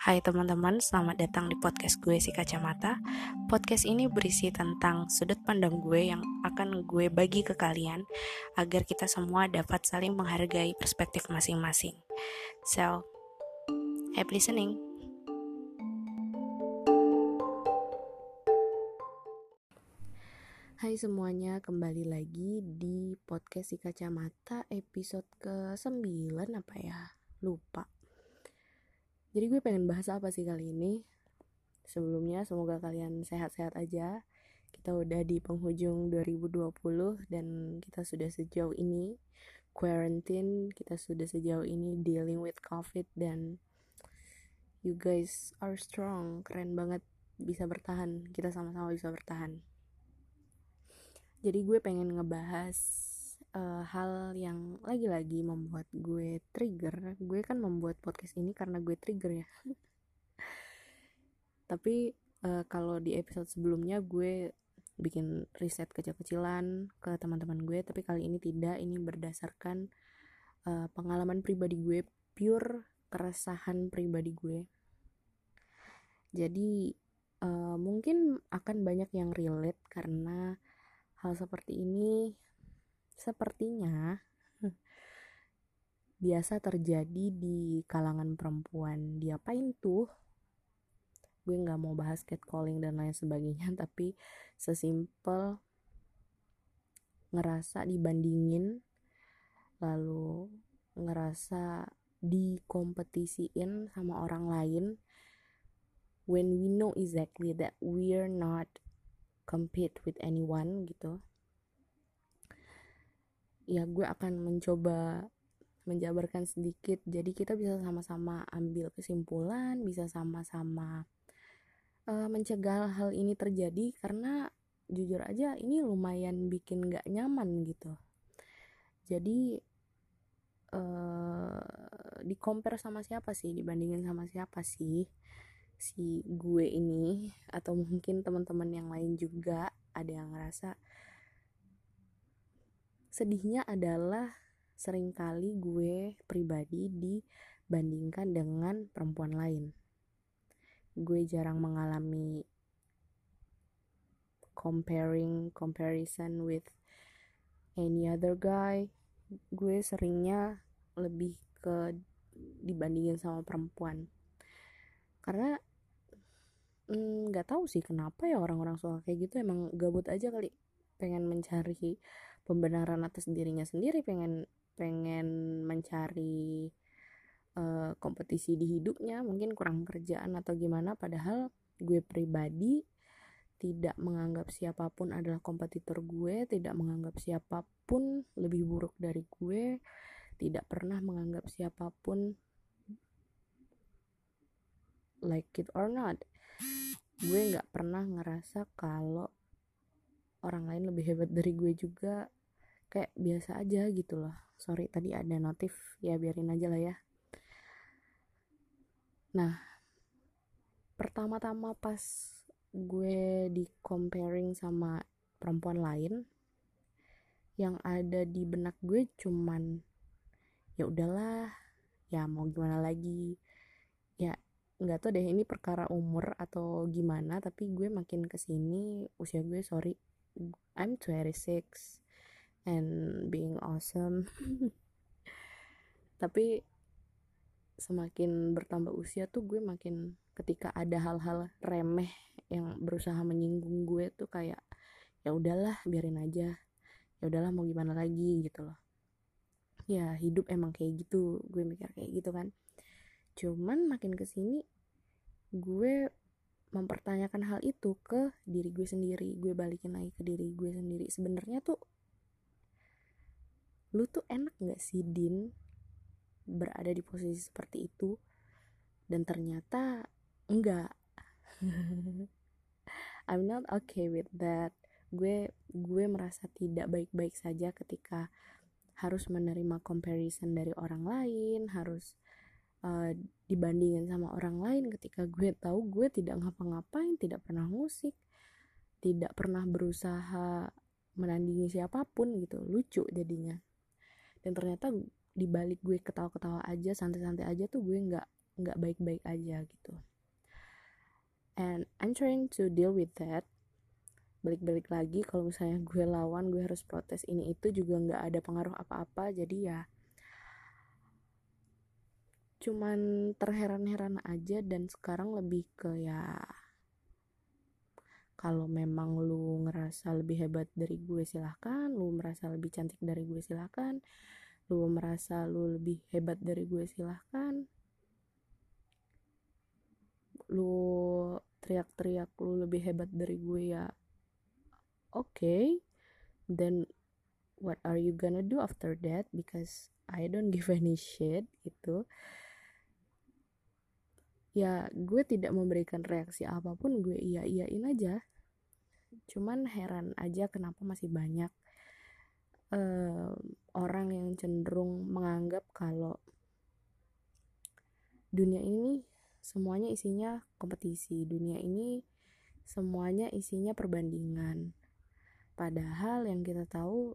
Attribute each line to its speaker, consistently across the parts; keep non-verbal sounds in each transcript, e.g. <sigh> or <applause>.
Speaker 1: Hai teman-teman, selamat datang di podcast gue si kacamata. Podcast ini berisi tentang sudut pandang gue yang akan gue bagi ke kalian agar kita semua dapat saling menghargai perspektif masing-masing. So, happy listening. Hai semuanya, kembali lagi di podcast si kacamata episode ke-9 apa ya? Lupa jadi gue pengen bahas apa sih kali ini? Sebelumnya semoga kalian sehat-sehat aja. Kita udah di penghujung 2020 dan kita sudah sejauh ini quarantine, kita sudah sejauh ini dealing with COVID dan you guys are strong, keren banget bisa bertahan. Kita sama-sama bisa bertahan. Jadi gue pengen ngebahas uh, hal yang lagi-lagi membuat gue trigger gue kan membuat podcast ini karena gue trigger ya. <laughs> Tapi uh, kalau di episode sebelumnya gue bikin riset kecil-kecilan ke teman-teman gue tapi kali ini tidak. Ini berdasarkan uh, pengalaman pribadi gue pure keresahan pribadi gue. Jadi uh, mungkin akan banyak yang relate karena hal seperti ini sepertinya <laughs> biasa terjadi di kalangan perempuan. Diapain tuh? Gue nggak mau bahas catcalling dan lain sebagainya <laughs> tapi sesimpel ngerasa dibandingin lalu ngerasa dikompetisiin sama orang lain when we know exactly that we're not compete with anyone gitu ya gue akan mencoba menjabarkan sedikit. Jadi kita bisa sama-sama ambil kesimpulan bisa sama-sama uh, mencegah hal ini terjadi karena jujur aja ini lumayan bikin gak nyaman gitu. Jadi uh, di compare sama siapa sih? Dibandingin sama siapa sih? Si gue ini atau mungkin teman-teman yang lain juga ada yang ngerasa sedihnya adalah sering kali gue pribadi dibandingkan dengan perempuan lain. Gue jarang mengalami comparing comparison with any other guy. Gue seringnya lebih ke dibandingin sama perempuan. Karena mm, nggak mm, tahu sih kenapa ya orang-orang suka kayak gitu emang gabut aja kali pengen mencari pembenaran atas dirinya sendiri pengen pengen mencari uh, kompetisi di hidupnya mungkin kurang kerjaan atau gimana padahal gue pribadi tidak menganggap siapa pun adalah kompetitor gue tidak menganggap siapa pun lebih buruk dari gue tidak pernah menganggap siapa pun like it or not. Gue nggak pernah ngerasa kalau orang lain lebih hebat dari gue juga kayak biasa aja gitu loh. Sorry tadi ada notif ya biarin aja lah ya. Nah pertama-tama pas gue di comparing sama perempuan lain yang ada di benak gue cuman ya udahlah ya mau gimana lagi? Ya nggak tau deh ini perkara umur atau gimana tapi gue makin ke sini usia gue sorry I'm 26 and being awesome. <laughs> Tapi semakin bertambah usia tuh gue makin ketika ada hal-hal remeh yang berusaha menyinggung gue tuh kayak ya udahlah biarin aja. Ya udahlah mau gimana lagi gitu loh. Ya hidup emang kayak gitu. Gue mikir kayak gitu kan. Cuman makin ke sini gue mempertanyakan hal itu ke diri gue sendiri. Gue balikin lagi ke diri gue sendiri. Sebenarnya tuh lu tuh enak gak sih Din berada di posisi seperti itu? Dan ternyata enggak. <laughs> I'm not okay with that. Gue gue merasa tidak baik-baik saja ketika harus menerima comparison dari orang lain harus uh, dibandingin sama orang lain ketika gue tahu gue tidak ngapa-ngapain tidak pernah musik tidak pernah berusaha menandingi siapa pun gitu. Lucu jadinya dan ternyata di balik gue ketawa-ketawa aja santai-santai aja tuh gue nggak nggak baik-baik aja gitu. And I'm trying to deal with that. Balik-balik lagi kalau misalnya gue lawan gue harus protes ini itu juga nggak ada pengaruh apa-apa. Jadi ya cuman terheran-heran aja dan sekarang lebih ke ya kalau memang lu ngerasa lebih hebat dari gue silahkan. Lu merasa lebih cantik dari gue silahkan. Lu merasa lu lebih hebat dari gue silahkan. Lu teriak-teriak lu lebih hebat dari gue ya. Okay then what are you gonna do after that? Because I don't give <laughs> any shit gitu ya gue tidak memberikan reaksi apa pun gue iya iyain aja cuman heran aja kenapa masih banyak uh, orang yang cenderung menganggap kalau dunia ini semuanya isinya kompetisi dunia ini semuanya isinya perbandingan Padahal yang kita tahu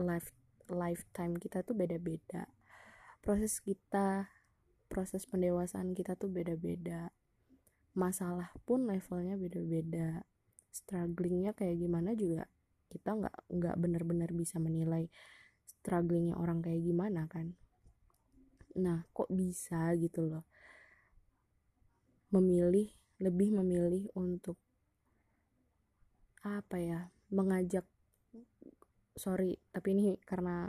Speaker 1: life lifetime kita tuh beda-beda. Proses kita, proses pendewasaan kita tuh beda-beda. Masalah pun levelnya beda-beda. Strugglingnya kayak gimana juga kita nggak nggak benar-benar bisa menilai strugglingnya orang kayak gimana kan. Nah, kok bisa gitu loh memilih lebih memilih untuk apa ya mengajak sorry tapi ini karena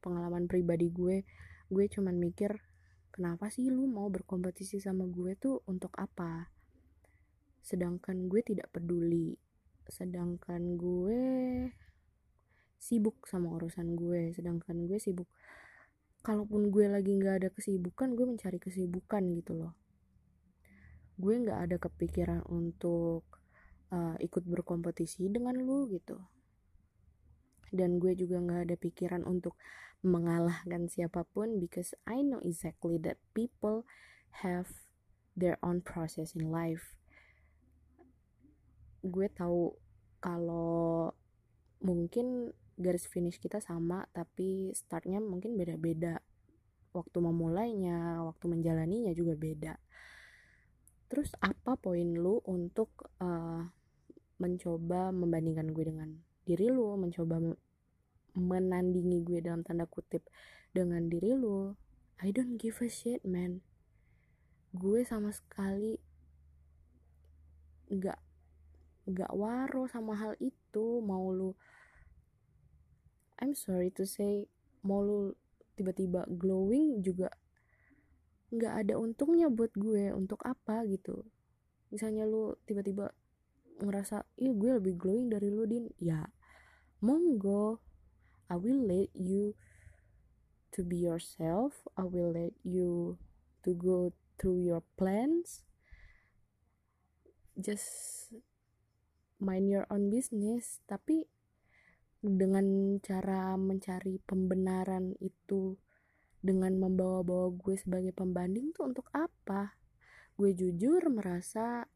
Speaker 1: pengalaman pribadi gue gue cuman mikir kenapa sih lu mau berkompetisi sama gue tuh untuk apa? Sedangkan gue tidak peduli. Sedangkan gue sibuk sama urusan gue. Sedangkan gue sibuk. Kalaupun gue lagi nggak ada kesibukan gue mencari kesibukan gitu loh. Gue nggak ada kepikiran untuk uh, ikut berkompetisi dengan lu gitu. Dan gue juga nggak ada pikiran untuk mengalahkan siapa pun because I know exactly that people have their own process in life. Gue tahu kalau mungkin garis finish kita sama tapi startnya mungkin beda-beda. Waktu memulainya waktu menjalaninya juga beda. Terus apa poin lu untuk uh, mencoba membandingkan gue dengan diri lu mencoba menandingi gue dalam tanda kutip dengan diri lu I don't give a shit man. Gue sama sekali nggak nggak waro sama hal itu. Mau lu I'm sorry to say mau lu tiba-tiba glowing juga nggak ada untungnya buat gue. Untuk apa gitu? Misalnya lu tiba-tiba ngerasa ih gue lebih glowing dari lu din. Ya monggo I will let you to be yourself. I will let you to go through your plans. Just mind your own business. Tapi dengan cara mencari pembenaran itu dengan membawa-bawa gue sebagai pembanding tuh untuk apa? Gue jujur merasa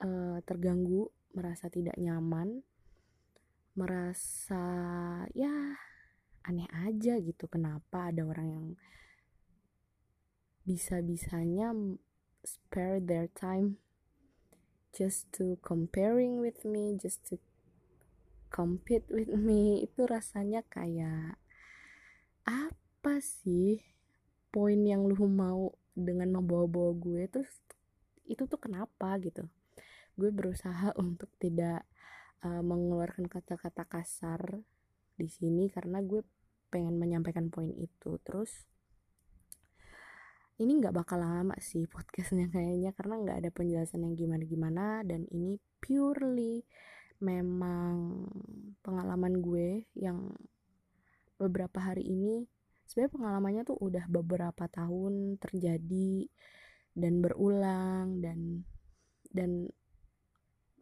Speaker 1: uh, terganggu, merasa tidak nyaman, merasa ya aneh aja gitu. Kenapa ada orang yang bisa-bisanya spare their time just to comparing with me, just to compete with <laughs> me. Itu rasanya kayak apa sih poin yang lu mau dengan membawa-bawa gue terus itu tuh kenapa gitu gue berusaha <laughs> untuk tidak uh, mengeluarkan kata-kata kasar di sini karena gue pengen menyampaikan poin itu. Terus ini nggak bakal lama sih <laughs> podcastnya kayaknya karena nggak ada penjelasan yang gimana-gimana dan ini purely memang pengalaman gue yang beberapa hari ini sebenarnya pengalamannya tuh udah beberapa tahun terjadi dan berulang dan dan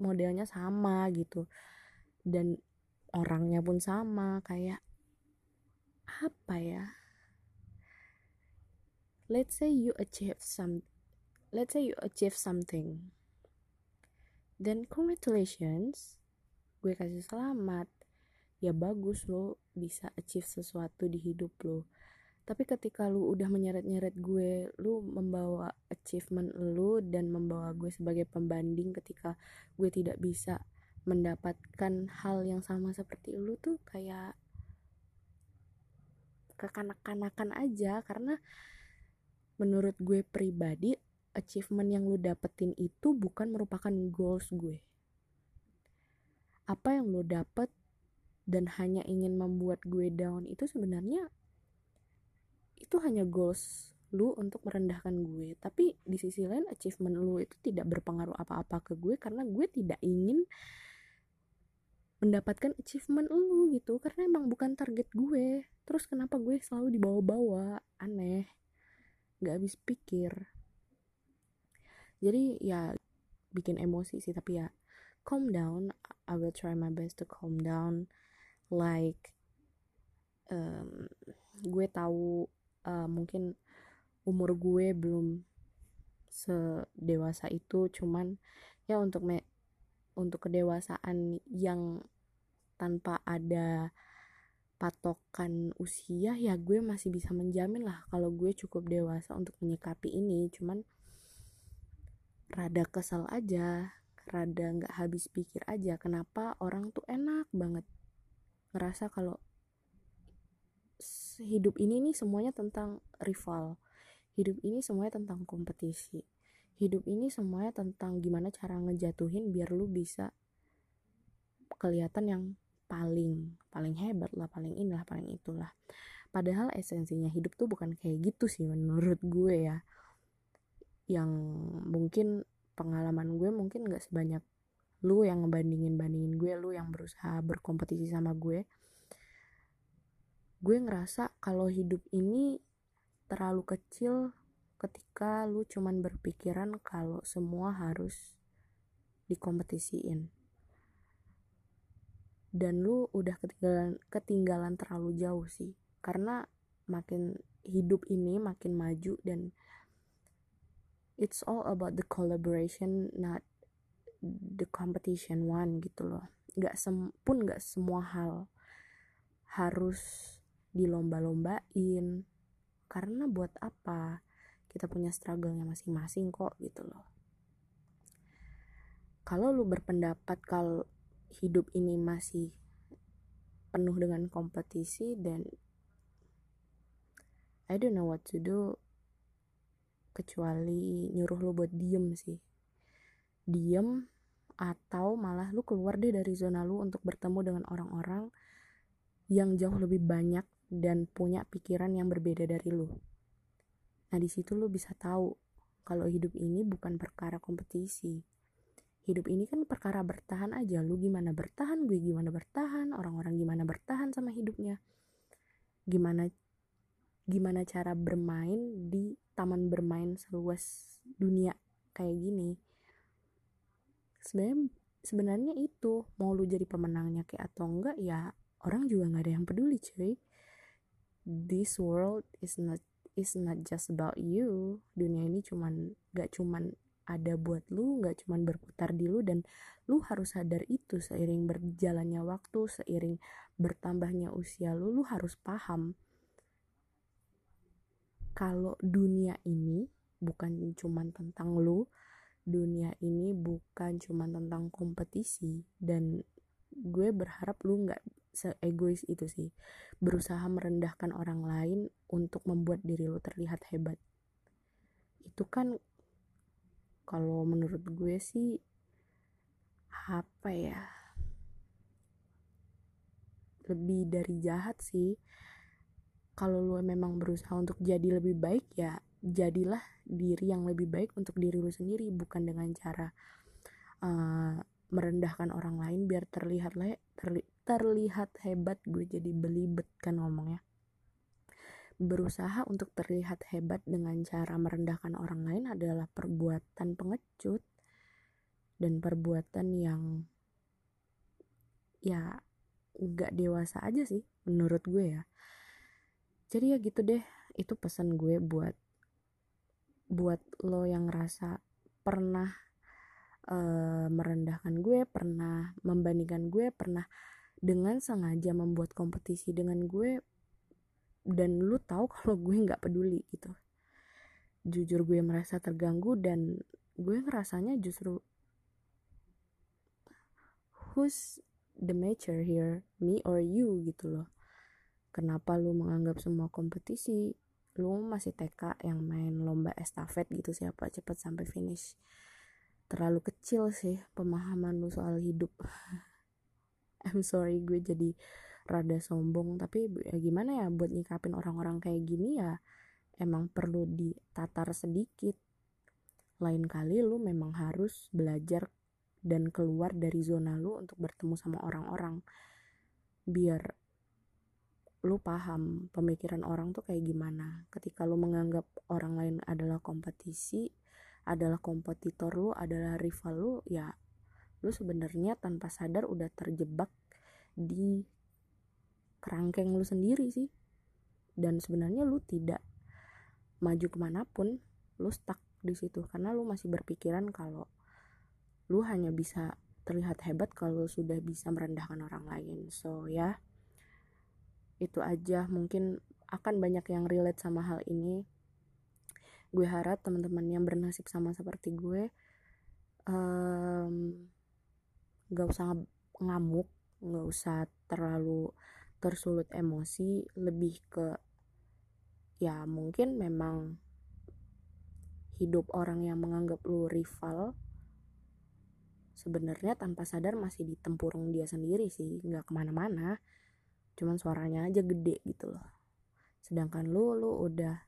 Speaker 1: modelnya sama gitu. Dan orangnya pun sama kayak apa ya? Let's say you achieve some let's say you achieve something. Then congratulations gue kasih selamat. Ya bagus lo bisa achieve sesuatu di hidup lo tapi ketika lu udah menyeret-nyeret gue lu membawa achievement lu dan membawa gue sebagai pembanding ketika gue tidak bisa mendapatkan hal yang sama seperti lu tuh kayak kekanak-kanakan aja. Karena menurut gue pribadi achievement yang lu dapetin itu bukan merupakan goals gue. Apa yang lu dapet dan hanya ingin membuat gue down itu sebenarnya itu hanya goals lu untuk merendahkan gue. Tapi di sisi lain achievement lu itu tidak berpengaruh apa-apa ke gue karena gue tidak ingin mendapatkan achievement lu gitu. Karena emang bukan target gue. Terus kenapa gue selalu dibawa-bawa aneh. Gak habis pikir. Jadi ya bikin emosi sih. Tapi ya calm down. I will try my best to calm down. Like um, gue tahu uh, mungkin umur gue belum sedewasa itu cuman ya untuk me untuk kedewasaan yang tanpa ada patokan usia ya gue masih bisa menjamin lah kalau gue cukup dewasa untuk menyikapi ini. Cuman rada kesel aja rada nggak habis pikir aja kenapa orang tuh enak banget ngerasa kalau hidup ini nih semuanya tentang rival. Hidup ini semuanya tentang kompetisi. Hidup ini semuanya tentang gimana cara ngejatuhin biar lu bisa kelihatan yang paling paling hebat lah paling inilah paling itulah. Padahal esensinya hidup tuh bukan kayak gitu sih menurut gue ya. Yang mungkin pengalaman gue mungkin gak sebanyak lu yang ngebandingin bandingin gue lu yang berusaha berkompetisi sama gue gue ngerasa kalau hidup ini terlalu kecil ketika lu cuman berpikiran kalau semua harus dikompetisiin. Dan lu udah ketinggalan ketinggalan terlalu jauh sih karena makin hidup ini makin maju dan it's all about the collaboration not the competition one gitu loh. Nggak sem pun nggak semua hal harus dilomba-lombain. Karena buat apa? Kita punya struggle-nya masing-masing kok gitu loh. Kalau lu berpendapat kalau hidup ini masih penuh dengan kompetisi dan I don't know what to do. Kecuali nyuruh lu buat diem sih. Diem atau malah lu keluar deh dari zona lu untuk bertemu dengan orang-orang yang jauh lebih banyak dan punya pikiran yang berbeda dari lu. Nah, di situ lu bisa tahu kalau hidup ini bukan perkara kompetisi. Hidup ini kan perkara bertahan aja. Lu gimana bertahan, gue gimana bertahan, orang-orang gimana bertahan sama hidupnya. Gimana gimana cara bermain di taman bermain seluas dunia kayak gini. Sebenarnya sebenarnya itu mau lu jadi pemenangnya kayak atau enggak ya orang juga nggak ada yang peduli cuy this world is not is not just about you. Dunia ini cuman gak cuman ada buat lu gak cuman berputar di lu dan lu harus sadar itu. Seiring berjalannya waktu seiring bertambahnya usia lu lu harus paham kalau dunia ini bukan cuman tentang lu dunia ini bukan cuman tentang kompetisi. Dan gue berharap lu nggak seegois itu sih. Berusaha merendahkan orang lain untuk membuat diri lo terlihat hebat. Itu kan kalau menurut gue sih apa ya lebih dari jahat sih. Kalau lo memang berusaha untuk jadi lebih baik ya jadilah diri yang lebih baik untuk diri lo sendiri bukan dengan cara uh, merendahkan orang lain biar terlihat le terli terlihat hebat gue jadi belibet kan ngomongnya. Berusaha untuk terlihat hebat dengan cara merendahkan orang lain adalah perbuatan pengecut dan perbuatan yang ya gak dewasa aja sih menurut gue ya. Jadi ya gitu deh itu pesan gue buat buat lo yang ngerasa pernah uh, merendahkan gue pernah membandingkan gue pernah dengan sengaja membuat kompetisi dengan gue dan lu tahu <laughs> kalau gue nggak peduli gitu. Jujur gue merasa terganggu dan gue ngerasanya justru who's the mature here? Me or you? gitu loh. Kenapa lu menganggap semua kompetisi lu masih TK yang main lomba estafet gitu siapa cepet sampai finish? Terlalu kecil sih pemahaman lu soal hidup <laughs> I'm sorry gue jadi rada sombong. Tapi ya gimana ya buat nyikapin orang-orang kayak gini ya emang perlu ditatar sedikit. Lain kali lu memang harus belajar dan keluar dari zona lu untuk bertemu sama orang-orang. Biar lu paham pemikiran orang tuh kayak gimana. Ketika lu menganggap orang lain adalah kompetisi adalah kompetitor lu adalah rival lu ya lu sebenarnya tanpa sadar udah terjebak di kerangkeng lu sendiri sih. Dan sebenarnya lu tidak maju ke mana pun lu stuck di situ. Karena lu masih berpikiran kalau lu hanya bisa terlihat hebat kalau sudah bisa merendahkan orang lain. So ya itu aja. Mungkin akan banyak yang relate sama hal ini. Gue harap teman-teman yang bernasib sama seperti gue um, gak usah ngamuk gak usah terlalu tersulut emosi lebih ke ya mungkin memang hidup orang yang menganggap lu rival sebenarnya tanpa sadar masih di tempurung dia sendiri sih nggak ke mana-mana cuman suaranya aja gede gitu loh. Sedangkan lu lu udah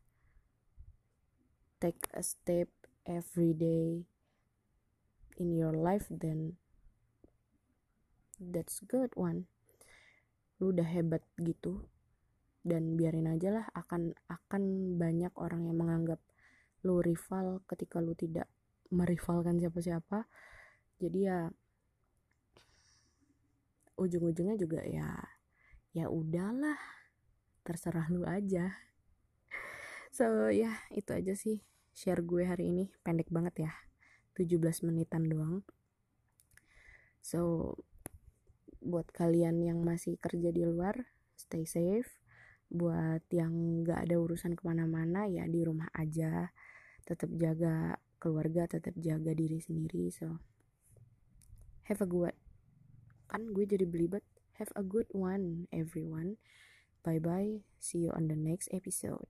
Speaker 1: take a step every day in your life then that's good one. Lu udah hebat gitu dan biarin aja lah akan akan banyak orang yang menganggap lu rival ketika lu tidak merivalkan siapa-siapa. Jadi ya ujung-ujungnya juga ya ya udahlah terserah lu aja. So ya itu aja sih share gue hari ini. Pendek banget ya 17 menitan doang. So buat kalian yang masih kerja di luar stay safe. Buat yang gak ada urusan ke mana-mana ya di rumah aja. Tetap jaga keluarga tetap jaga diri sendiri so. Have a good kan gue jadi belibet. Have a good one everyone. Bye bye see you on the next episode